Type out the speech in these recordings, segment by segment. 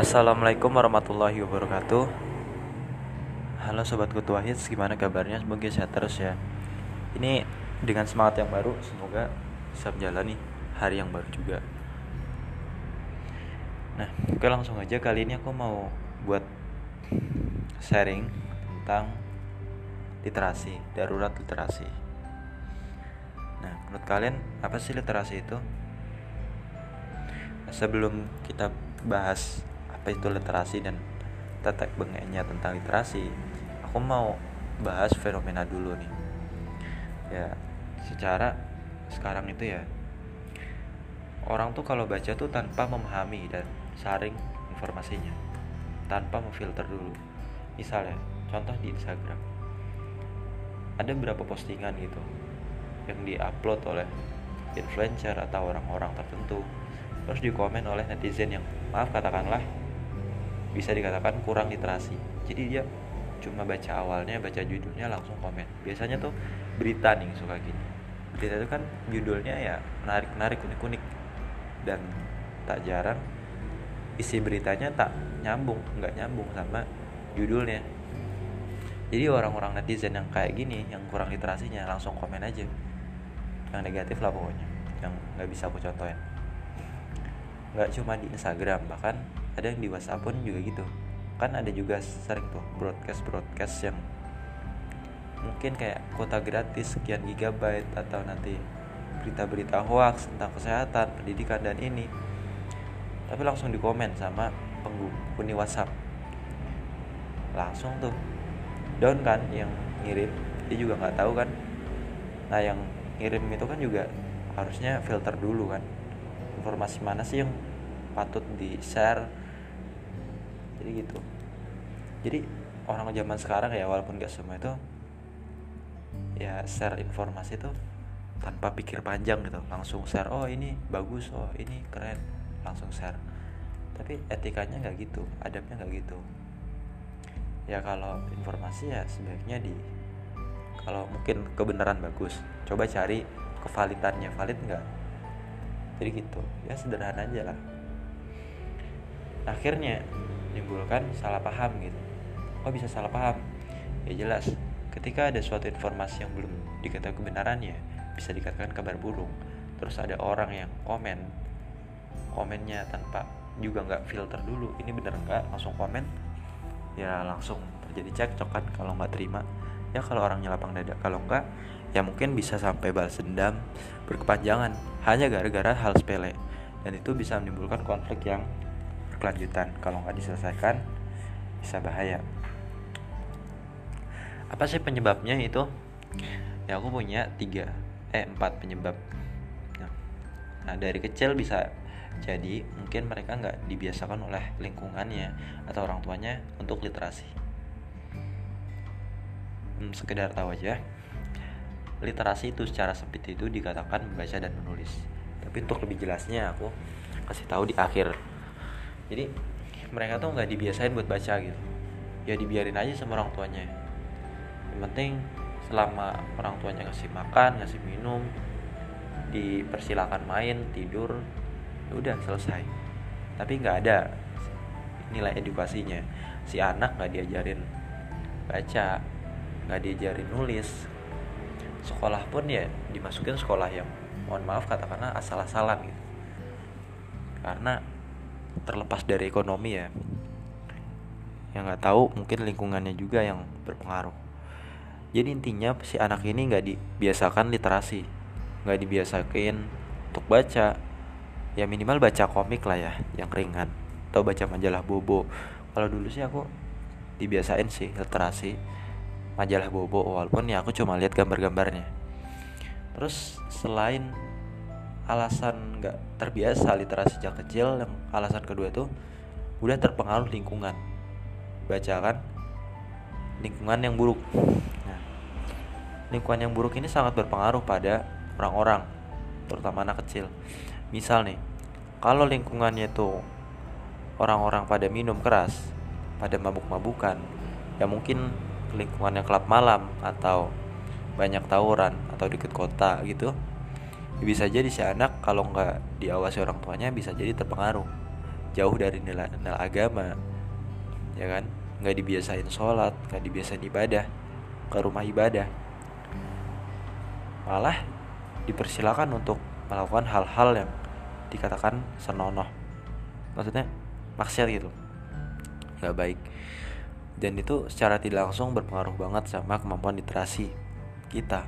Assalamualaikum warahmatullahi wabarakatuh. Halo Sobat Kutu Hits, gimana kabarnya? Semoga sehat terus ya. Ini dengan semangat yang baru, semoga bisa menjalani hari yang baru juga. Nah, oke langsung aja. Kali ini aku mau buat sharing tentang literasi, darurat literasi. Nah, menurut kalian apa sih literasi itu? Sebelum kita bahas apa itu literasi dan tetek bengeknya tentang literasi aku mau bahas fenomena dulu nih. Ya secara sekarang itu ya orang tuh kalau baca tuh tanpa memahami dan saring informasinya tanpa memfilter dulu. Misalnya contoh di Instagram. Ada beberapa postingan gitu yang diupload oleh influencer atau orang-orang tertentu terus dikomen oleh netizen yang maaf katakanlah bisa dikatakan kurang literasi. Jadi dia cuma baca awalnya baca judulnya langsung komen. Biasanya tuh berita nih suka gini. Berita itu kan judulnya ya menarik menarik unik unik dan tak jarang isi beritanya tak nyambung nggak nyambung sama judulnya. Jadi orang-orang netizen yang kayak gini yang kurang literasinya langsung komen aja. Yang negatif lah pokoknya yang nggak bisa aku contohin nggak cuma di Instagram bahkan ada yang di WhatsApp pun juga gitu. Kan ada juga sering tuh broadcast broadcast yang mungkin kayak kuota gratis sekian gigabyte atau nanti berita-berita hoax tentang kesehatan pendidikan dan ini. Tapi langsung dikomen sama penghuni WhatsApp. Langsung tuh down kan yang ngirim dia juga nggak tahu kan. Nah yang ngirim itu kan juga harusnya filter dulu kan informasi mana sih yang patut di share jadi gitu. Jadi orang zaman sekarang ya walaupun gak semua itu ya share informasi itu tanpa pikir panjang gitu. Langsung share oh ini bagus oh ini keren. Langsung share. Tapi etikanya nggak gitu adabnya nggak gitu. Ya kalau informasi ya sebaiknya di kalau mungkin kebenaran bagus coba cari kevalidannya. Valid nggak jadi gitu. Ya sederhana aja lah. Akhirnya menimbulkan salah paham gitu. Oh bisa salah paham? Ya jelas. Ketika ada suatu informasi yang belum diketahui kebenarannya bisa dikatakan kabar burung. Terus ada orang yang komen komennya tanpa juga nggak filter dulu ini bener nggak? Langsung komen ya langsung terjadi cekcok kan kalau nggak terima ya kalau orangnya lapang dada kalau nggak ya mungkin bisa sampai balas dendam berkepanjangan hanya gara-gara hal sepele. Dan itu bisa menimbulkan konflik yang berkelanjutan. Kalau nggak diselesaikan bisa bahaya. Apa sih penyebabnya itu? Ya aku punya tiga eh empat penyebab. Nah dari kecil bisa jadi mungkin mereka nggak dibiasakan oleh lingkungannya atau orang tuanya untuk literasi hmm, sekedar tahu aja literasi itu secara sempit itu dikatakan membaca dan menulis. Tapi untuk lebih jelasnya aku kasih tahu di akhir. Jadi mereka tuh nggak dibiasain buat baca gitu. Ya dibiarin aja sama orang tuanya. Yang penting selama orang tuanya ngasih makan ngasih minum dipersilakan main tidur ya udah selesai. Tapi nggak ada nilai edukasinya. Si anak nggak diajarin baca nggak diajarin nulis sekolah pun ya dimasukin sekolah yang mohon maaf katakanlah asal-asalan gitu. Karena terlepas dari ekonomi ya yang nggak tahu mungkin lingkungannya juga yang berpengaruh. Jadi intinya si anak ini nggak dibiasakan literasi nggak dibiasakan untuk baca. Ya minimal baca komik lah ya yang ringan atau baca majalah bobo. Kalau dulu sih aku dibiasain sih literasi majalah bobo walaupun ya aku cuma lihat gambar-gambarnya. Terus selain alasan nggak terbiasa literasi sejak kecil yang alasan kedua itu udah terpengaruh lingkungan. Baca kan lingkungan yang buruk. Nah, lingkungan yang buruk ini sangat berpengaruh pada orang-orang terutama anak kecil. Misal nih kalau lingkungannya itu orang-orang pada minum keras pada mabuk-mabukan ya mungkin lingkungannya klub malam atau banyak tawuran atau deket kota gitu bisa jadi si anak kalau nggak diawasi orang tuanya bisa jadi terpengaruh. Jauh dari nilai-nilai agama ya kan? Nggak dibiasain sholat nggak dibiasain ibadah ke rumah ibadah. Malah dipersilakan untuk melakukan hal-hal yang dikatakan senonoh. Maksudnya maksiat gitu. Nggak baik dan itu secara tidak langsung berpengaruh banget sama kemampuan literasi kita.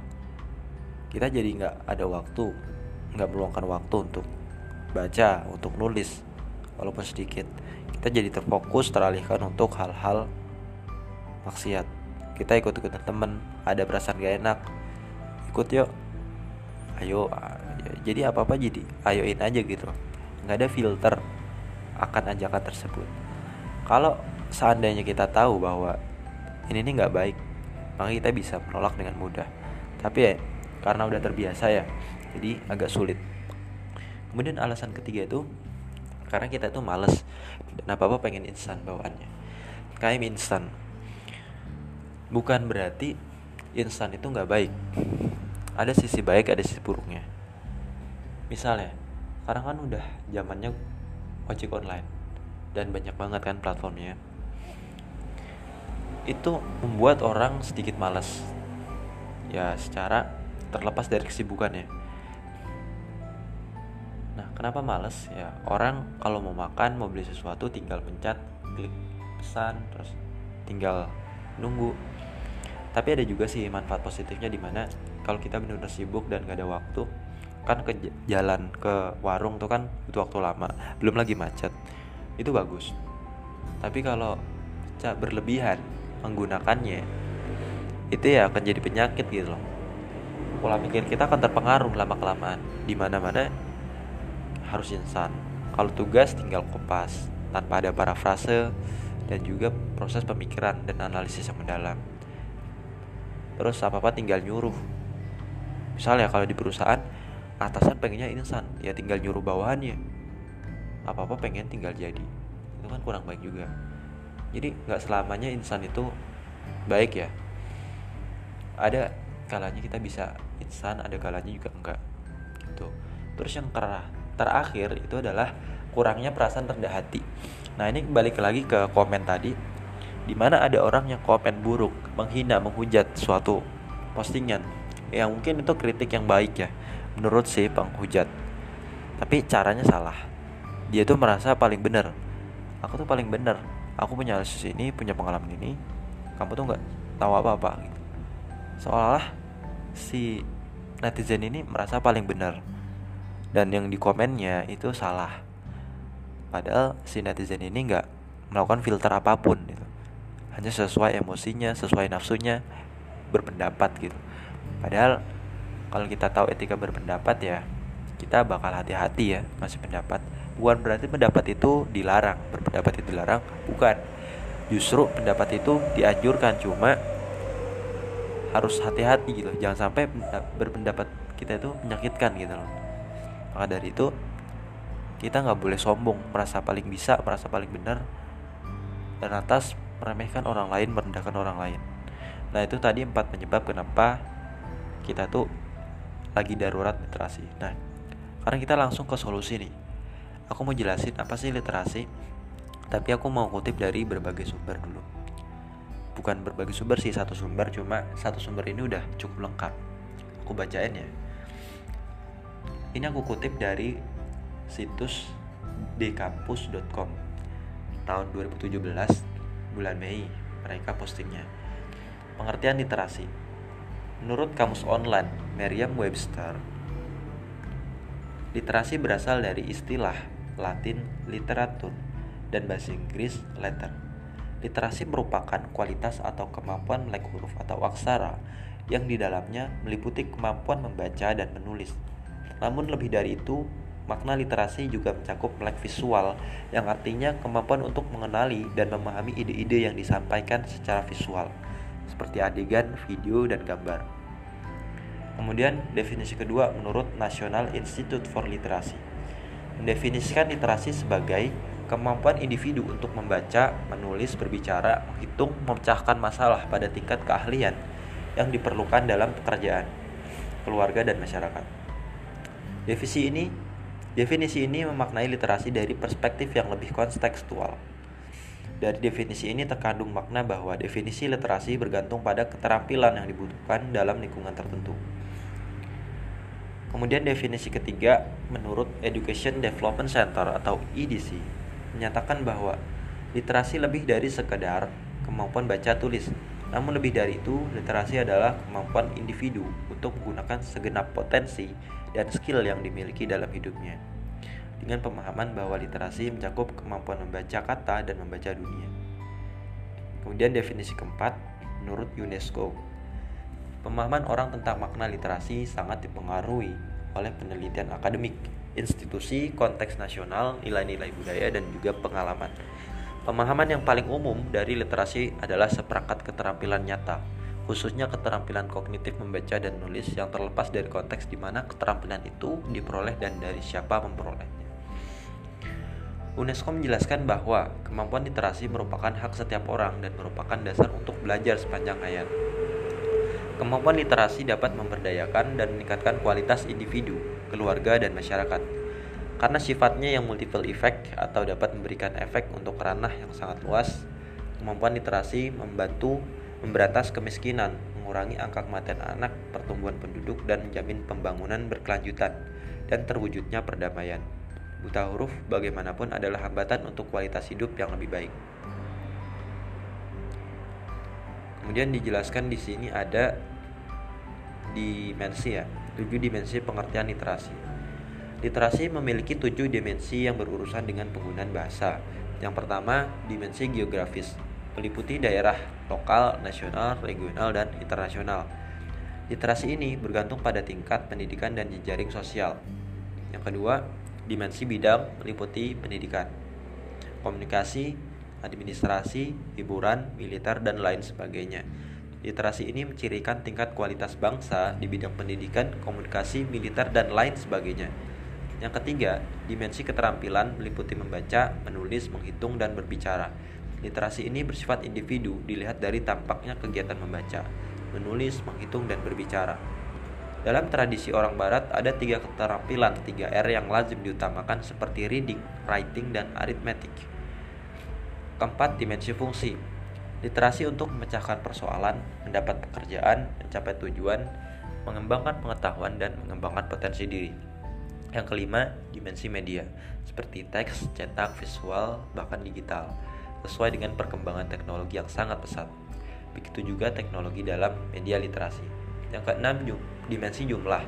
Kita jadi nggak ada waktu nggak meluangkan waktu untuk baca untuk nulis walaupun sedikit. Kita jadi terfokus teralihkan untuk hal-hal maksiat. Kita ikut ikutan temen ada perasaan gak enak ikut yuk. Ayo jadi apa apa jadi ayoin aja gitu. Nggak ada filter akan ajakan tersebut. Kalau seandainya kita tahu bahwa ini ini nggak baik maka kita bisa menolak dengan mudah. Tapi ya karena udah terbiasa ya jadi agak sulit. Kemudian alasan ketiga itu karena kita tuh males dan apa apa pengen instan bawaannya. Kayak instan. Bukan berarti instan itu nggak baik. Ada sisi baik ada sisi buruknya. Misalnya sekarang kan udah zamannya ojek online dan banyak banget kan platformnya itu membuat orang sedikit malas ya secara terlepas dari kesibukannya. Nah kenapa males? Ya orang kalau mau makan mau beli sesuatu tinggal pencet klik pesan terus tinggal nunggu. Tapi ada juga sih manfaat positifnya di mana kalau kita benar-benar sibuk dan gak ada waktu kan ke jalan ke warung tuh kan butuh waktu lama belum lagi macet. Itu bagus. Tapi kalau berlebihan menggunakannya itu ya akan jadi penyakit gitu loh. Pola pikir kita akan terpengaruh lama kelamaan di mana mana harus instan. Kalau tugas tinggal kopas tanpa ada parafrase dan juga proses pemikiran dan analisis yang mendalam. Terus apa apa tinggal nyuruh. Misalnya kalau di perusahaan atasan pengennya instan ya tinggal nyuruh bawahannya. Apa apa pengen tinggal jadi. Itu kan kurang baik juga jadi nggak selamanya instan itu baik ya ada kalanya kita bisa instan ada kalanya juga enggak gitu terus yang terakhir itu adalah kurangnya perasaan rendah hati nah ini balik lagi ke komen tadi di mana ada orang yang komen buruk, menghina, menghujat suatu postingan yang mungkin itu kritik yang baik ya menurut si penghujat. Tapi caranya salah. Dia tuh merasa paling benar. Aku tuh paling benar. Aku punya analisis ini, punya pengalaman ini. Kamu tuh nggak tahu apa-apa gitu. Seolah-olah si netizen ini merasa paling benar dan yang di komennya itu salah. Padahal si netizen ini nggak melakukan filter apa pun gitu hanya sesuai emosinya sesuai nafsunya berpendapat gitu padahal kalau kita tahu etika berpendapat ya kita bakal hati-hati ya masih pendapat bukan berarti pendapat itu dilarang berpendapat itu dilarang bukan justru pendapat itu dianjurkan cuma harus hati-hati gitu jangan sampai berpendapat kita itu menyakitkan gitu loh maka dari itu kita nggak boleh sombong merasa paling bisa merasa paling benar dan atas meremehkan orang lain, merendahkan orang lain. Nah, itu tadi empat penyebab kenapa kita tuh lagi darurat literasi. Nah, sekarang kita langsung ke solusi nih. Aku mau jelasin apa sih literasi, tapi aku mau kutip dari berbagai sumber dulu. Bukan berbagai sumber sih, satu sumber cuma satu sumber ini udah cukup lengkap. Aku bacain ya. Ini aku kutip dari situs dekampus.com tahun 2017 bulan Mei mereka postingnya. Pengertian literasi. Menurut kamus online Merriam-Webster, literasi berasal dari istilah Latin literatur dan bahasa Inggris letter. Literasi merupakan kualitas atau kemampuan melek huruf atau aksara yang di dalamnya meliputi kemampuan membaca dan menulis. Namun lebih dari itu, Makna literasi juga mencakup melek visual, yang artinya kemampuan untuk mengenali dan memahami ide-ide yang disampaikan secara visual, seperti adegan, video, dan gambar. Kemudian, definisi kedua menurut National Institute for Literacy mendefinisikan literasi sebagai kemampuan individu untuk membaca, menulis, berbicara, menghitung, memecahkan masalah pada tingkat keahlian yang diperlukan dalam pekerjaan, keluarga, dan masyarakat. Definisi ini definisi ini memaknai literasi dari perspektif yang lebih kontekstual. Dari definisi ini terkandung makna bahwa definisi literasi bergantung pada keterampilan yang dibutuhkan dalam lingkungan tertentu. Kemudian definisi ketiga menurut Education Development Center atau EDC menyatakan bahwa literasi lebih dari sekedar kemampuan baca tulis. Namun lebih dari itu, literasi adalah kemampuan individu untuk menggunakan segenap potensi dan skill yang dimiliki dalam hidupnya. Dengan pemahaman bahwa literasi mencakup kemampuan membaca kata dan membaca dunia. Kemudian definisi keempat menurut UNESCO Pemahaman orang tentang makna literasi sangat dipengaruhi oleh penelitian akademik, institusi, konteks nasional, nilai-nilai budaya, dan juga pengalaman. Pemahaman yang paling umum dari literasi adalah seperangkat keterampilan nyata, khususnya keterampilan kognitif membaca dan menulis yang terlepas dari konteks di mana keterampilan itu diperoleh dan dari siapa memperolehnya. UNESCO menjelaskan bahwa kemampuan literasi merupakan hak setiap orang dan merupakan dasar untuk belajar sepanjang hayat. Kemampuan literasi dapat memberdayakan dan meningkatkan kualitas individu, keluarga, dan masyarakat. Karena sifatnya yang multiple effect atau dapat memberikan efek untuk ranah yang sangat luas, kemampuan literasi membantu memberantas kemiskinan, mengurangi angka kematian anak, pertumbuhan penduduk, dan menjamin pembangunan berkelanjutan dan terwujudnya perdamaian. Buta huruf bagaimanapun adalah hambatan untuk kualitas hidup yang lebih baik. Kemudian dijelaskan di sini ada dimensi ya, tujuh dimensi pengertian literasi. Literasi memiliki tujuh dimensi yang berurusan dengan penggunaan bahasa. Yang pertama, dimensi geografis, meliputi daerah lokal, nasional, regional, dan internasional. Literasi ini bergantung pada tingkat pendidikan dan jejaring sosial. Yang kedua, dimensi bidang meliputi pendidikan, komunikasi, administrasi, hiburan, militer, dan lain sebagainya. Literasi ini mencirikan tingkat kualitas bangsa di bidang pendidikan, komunikasi, militer, dan lain sebagainya. Yang ketiga, dimensi keterampilan meliputi membaca, menulis, menghitung, dan berbicara. Literasi ini bersifat individu, dilihat dari tampaknya kegiatan membaca, menulis, menghitung, dan berbicara. Dalam tradisi orang barat, ada tiga keterampilan 3R yang lazim diutamakan seperti reading, writing, dan arithmetic. Keempat, dimensi fungsi. Literasi untuk memecahkan persoalan, mendapat pekerjaan, mencapai tujuan, mengembangkan pengetahuan, dan mengembangkan potensi diri. Yang kelima, dimensi media, seperti teks, cetak, visual, bahkan digital, sesuai dengan perkembangan teknologi yang sangat pesat. Begitu juga teknologi dalam media literasi. Yang keenam, dimensi jumlah.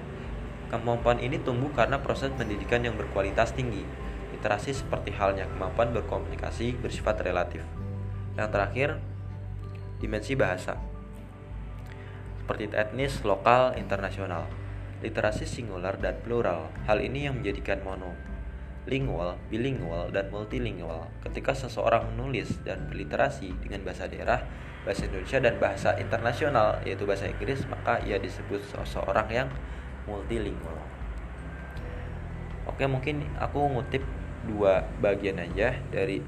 Kemampuan ini tumbuh karena proses pendidikan yang berkualitas tinggi, Literasi seperti halnya kemampuan berkomunikasi bersifat relatif. Yang terakhir, dimensi bahasa. Seperti etnis, lokal, internasional. Literasi singular dan plural. Hal ini yang menjadikan mono lingual, bilingual, dan multilingual. Ketika seseorang menulis dan berliterasi dengan bahasa daerah, bahasa Indonesia, dan bahasa internasional, yaitu bahasa Inggris, maka ia disebut seseorang yang multilingual. Oke, mungkin aku ngutip dua bagian aja dari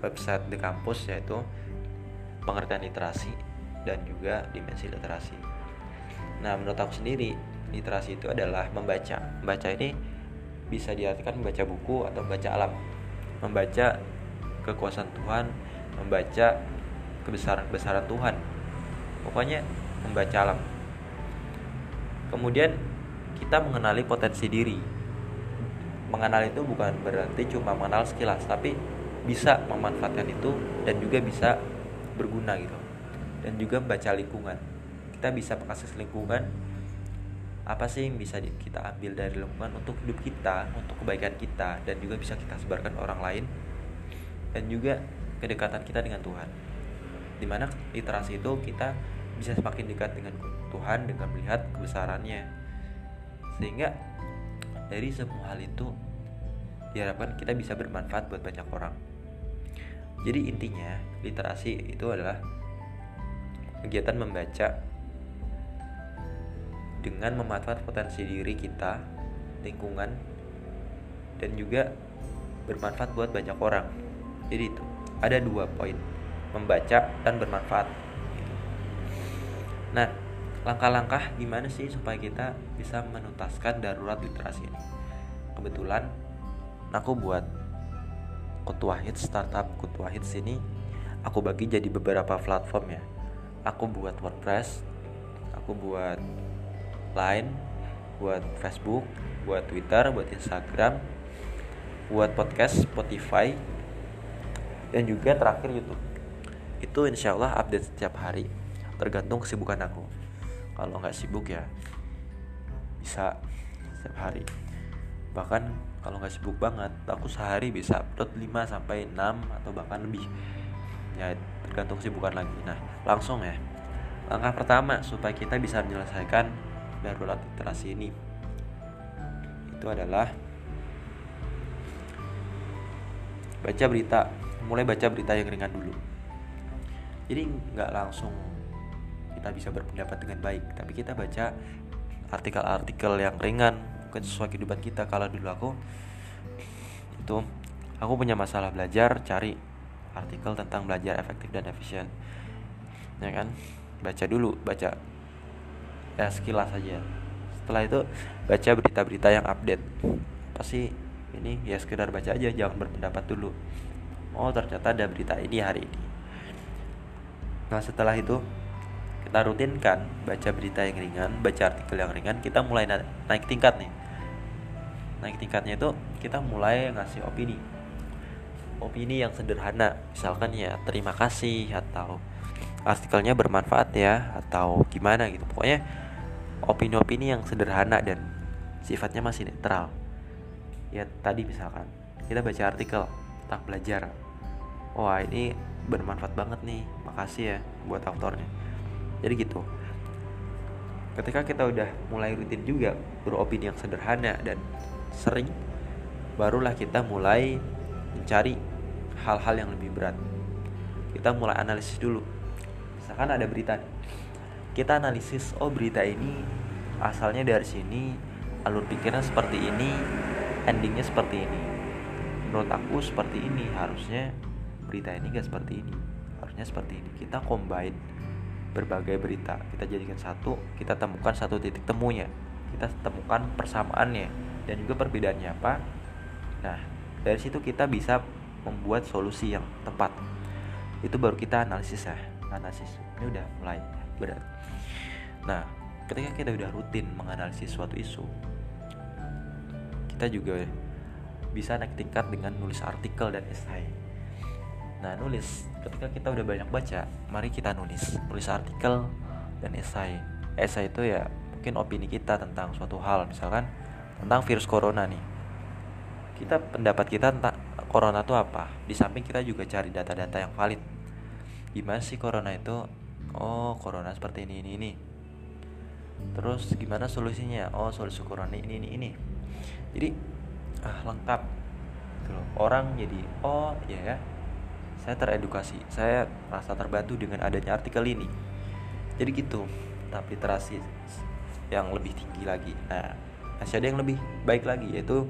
website The Campus yaitu pengertian literasi dan juga dimensi literasi. Nah, menurut aku sendiri, literasi itu adalah membaca. Membaca ini bisa diartikan membaca buku atau membaca alam. Membaca kekuasaan Tuhan, membaca kebesaran-kebesaran Tuhan. Pokoknya membaca alam. Kemudian kita mengenali potensi diri mengenal itu bukan berarti cuma mengenal sekilas tapi bisa memanfaatkan itu dan juga bisa berguna gitu. Dan juga baca lingkungan. Kita bisa mengakses lingkungan. Apa sih yang bisa kita ambil dari lingkungan untuk hidup kita untuk kebaikan kita dan juga bisa kita sebarkan orang lain dan juga kedekatan kita dengan Tuhan. Di mana literasi itu kita bisa semakin dekat dengan Tuhan dengan melihat kebesarannya. Sehingga dari semua hal itu diharapkan kita bisa bermanfaat buat banyak orang. Jadi intinya literasi itu adalah kegiatan membaca dengan memanfaat potensi diri kita lingkungan dan juga bermanfaat buat banyak orang. Jadi itu ada dua poin membaca dan bermanfaat. Nah langkah-langkah gimana sih supaya kita bisa menuntaskan darurat literasi ini? Kebetulan aku buat ketua hits startup ketua hits ini aku bagi jadi beberapa platform ya. Aku buat WordPress aku buat Line buat Facebook buat Twitter buat Instagram buat podcast Spotify dan juga terakhir YouTube. Itu insya Allah update setiap hari tergantung kesibukan aku kalau nggak sibuk ya bisa setiap hari. Bahkan kalau nggak sibuk banget aku sehari bisa upload 5 sampai 6 atau bahkan lebih. Ya tergantung kesibukan lagi. Nah langsung ya. Langkah pertama supaya kita bisa menyelesaikan darurat literasi ini itu adalah baca berita. Mulai baca berita yang ringan dulu. Jadi nggak langsung kita bisa berpendapat dengan baik. Tapi kita baca artikel-artikel yang ringan mungkin sesuai kehidupan kita. Kalau dulu aku itu aku punya masalah belajar cari artikel tentang belajar efektif dan efisien. Ya kan? Baca dulu baca ya sekilas saja setelah itu baca berita-berita yang update. Pasti ini? Ya sekedar baca aja jangan berpendapat dulu. Oh ternyata ada berita ini hari ini. Nah setelah itu kita rutinkan baca berita yang ringan baca artikel yang ringan kita mulai na naik tingkat nih. Naik tingkatnya itu kita mulai ngasih opini. Opini yang sederhana misalkan ya terima kasih atau artikelnya bermanfaat ya atau gimana gitu. Pokoknya opini-opini yang sederhana dan sifatnya masih netral. Ya tadi misalkan kita baca artikel tentang belajar. Wah ini bermanfaat banget nih makasih ya buat autornya jadi gitu. Ketika kita udah mulai rutin juga beropini yang sederhana dan sering barulah kita mulai mencari hal-hal yang lebih berat. Kita mulai analisis dulu. Misalkan ada berita kita analisis oh berita ini asalnya dari sini alur pikirnya seperti ini endingnya seperti ini. Menurut aku seperti ini harusnya berita ini gak seperti ini harusnya seperti ini. Kita combine berbagai berita. Kita jadikan satu kita temukan satu titik temunya. Kita temukan persamaannya dan juga perbedaannya apa. Nah dari situ kita bisa membuat solusi yang tepat. Itu baru kita analisis ya. Analisis. Ini udah mulai berat. Nah ketika kita udah rutin menganalisis suatu isu kita juga bisa naik tingkat dengan nulis artikel dan esai Nah nulis. Ketika kita udah banyak baca Mari kita nulis. Nulis artikel dan esai. Esai itu ya mungkin opini kita tentang suatu hal. Misalkan tentang virus corona nih. Kita pendapat kita tentang corona itu apa? Di samping kita juga cari data-data yang valid. Gimana sih corona itu? Oh corona seperti ini ini ini. Terus gimana solusinya? Oh solusi corona ini ini ini. Jadi ah lengkap. Gitu Orang jadi oh ya ya saya teredukasi saya merasa terbantu dengan adanya artikel ini. Jadi gitu tahap literasi yang lebih tinggi lagi. Nah masih ada yang lebih baik lagi yaitu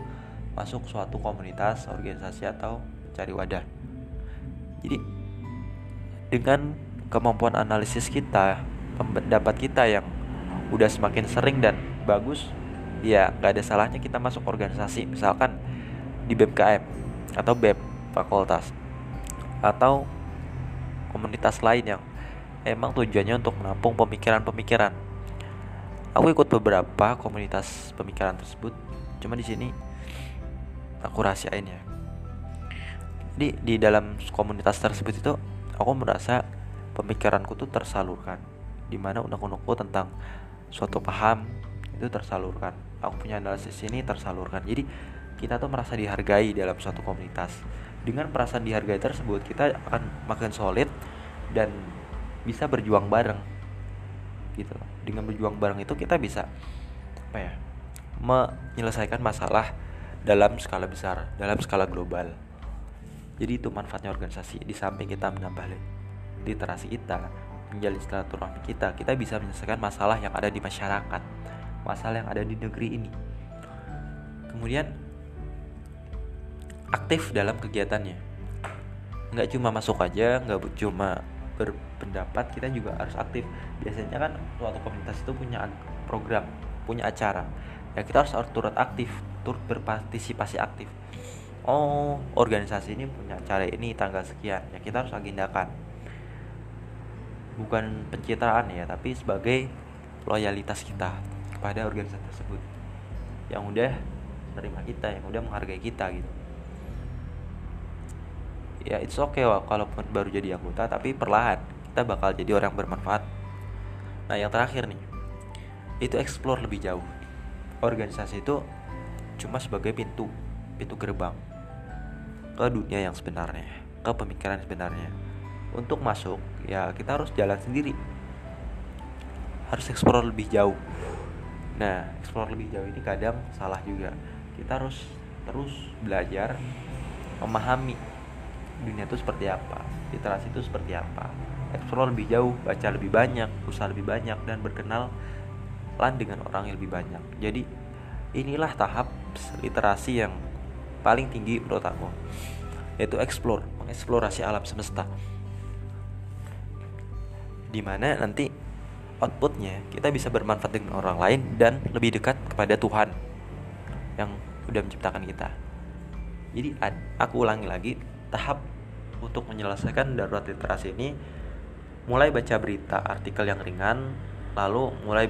masuk suatu komunitas organisasi atau cari wadah. Jadi dengan kemampuan analisis kita pendapat kita yang udah semakin sering dan bagus ya nggak ada salahnya kita masuk organisasi misalkan di BMKM atau BEM fakultas atau komunitas lain yang emang tujuannya untuk menampung pemikiran-pemikiran. Aku ikut beberapa komunitas pemikiran tersebut, cuma di sini aku rahasiain ya. Jadi di dalam komunitas tersebut itu aku merasa pemikiranku tuh tersalurkan, di mana unek-unekku tentang suatu paham itu tersalurkan. Aku punya analisis ini tersalurkan. Jadi kita tuh merasa dihargai dalam suatu komunitas dengan perasaan dihargai tersebut kita akan makin solid dan bisa berjuang bareng. Gitu. Dengan berjuang bareng itu kita bisa apa ya menyelesaikan masalah dalam skala besar dalam skala global. Jadi itu manfaatnya organisasi. Di samping kita menambah literasi kita menjalin silaturahmi kita kita bisa menyelesaikan masalah yang ada di masyarakat masalah yang ada di negeri ini. Kemudian aktif dalam kegiatannya. Nggak cuma masuk aja nggak cuma berpendapat kita juga harus aktif. Biasanya kan suatu komunitas itu punya program punya acara. Ya kita harus turut aktif turut berpartisipasi aktif. Oh organisasi ini punya acara ini tanggal sekian. Ya kita harus agendakan. Bukan pencitraan ya tapi sebagai loyalitas kita kepada organisasi tersebut. Yang udah menerima kita yang udah menghargai kita gitu ya it's okay wah kalaupun baru jadi anggota tapi perlahan kita bakal jadi orang bermanfaat. Nah yang terakhir nih itu explore lebih jauh. Organisasi itu cuma sebagai pintu pintu gerbang ke dunia yang sebenarnya ke pemikiran sebenarnya. Untuk masuk ya kita harus jalan sendiri. Harus explore lebih jauh. Nah explore lebih jauh ini kadang salah juga. Kita harus terus belajar memahami dunia itu seperti apa? Literasi itu seperti apa? Explore lebih jauh baca lebih banyak usaha lebih banyak dan berkenal lan dengan orang yang lebih banyak. Jadi inilah tahap literasi yang paling tinggi menurut aku yaitu explore mengeksplorasi alam semesta. Di mana nanti outputnya kita bisa bermanfaat dengan orang lain dan lebih dekat kepada Tuhan yang sudah menciptakan kita. Jadi aku ulangi lagi tahap untuk menyelesaikan darurat literasi ini mulai baca berita artikel yang ringan lalu mulai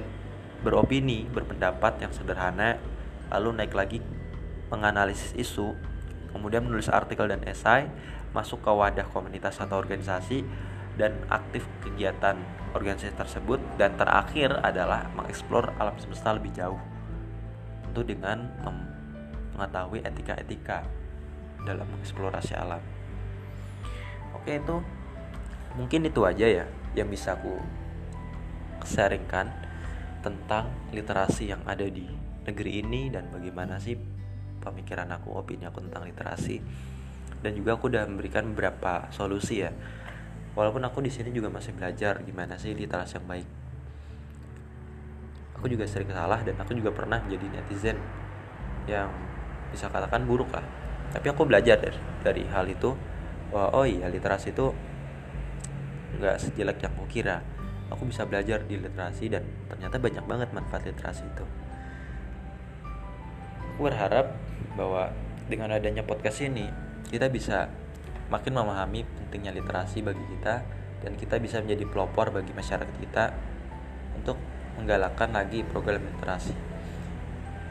beropini, berpendapat yang sederhana, lalu naik lagi menganalisis isu, kemudian menulis artikel dan esai, masuk ke wadah komunitas atau organisasi, dan aktif kegiatan organisasi tersebut, dan terakhir adalah mengeksplor alam semesta lebih jauh. Tentu dengan mengetahui etika-etika dalam mengeksplorasi alam. Oke itu mungkin itu aja ya yang bisa aku sharingkan tentang literasi yang ada di negeri ini dan bagaimana sih pemikiran aku, opini aku tentang literasi. Dan juga aku udah memberikan beberapa solusi ya. Walaupun aku di sini juga masih belajar gimana sih literasi yang baik. Aku juga sering salah dan aku juga pernah menjadi netizen yang bisa katakan buruk lah. Tapi aku belajar dari, dari hal itu. Bahwa oh iya literasi itu nggak sejelek yang aku kira. Aku bisa belajar di literasi dan ternyata banyak banget manfaat literasi itu. Aku berharap bahwa dengan adanya podcast ini kita bisa makin memahami pentingnya literasi bagi kita dan kita bisa menjadi pelopor bagi masyarakat kita untuk menggalakkan lagi program literasi.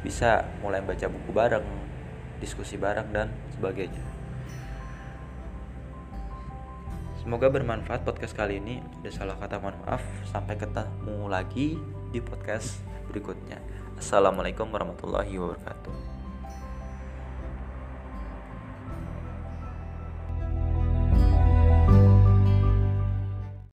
Bisa mulai baca buku bareng diskusi bareng dan sebagainya Semoga bermanfaat podcast kali ini. Ada salah kata mohon maaf. Sampai ketemu lagi di podcast berikutnya. Assalamualaikum warahmatullahi wabarakatuh.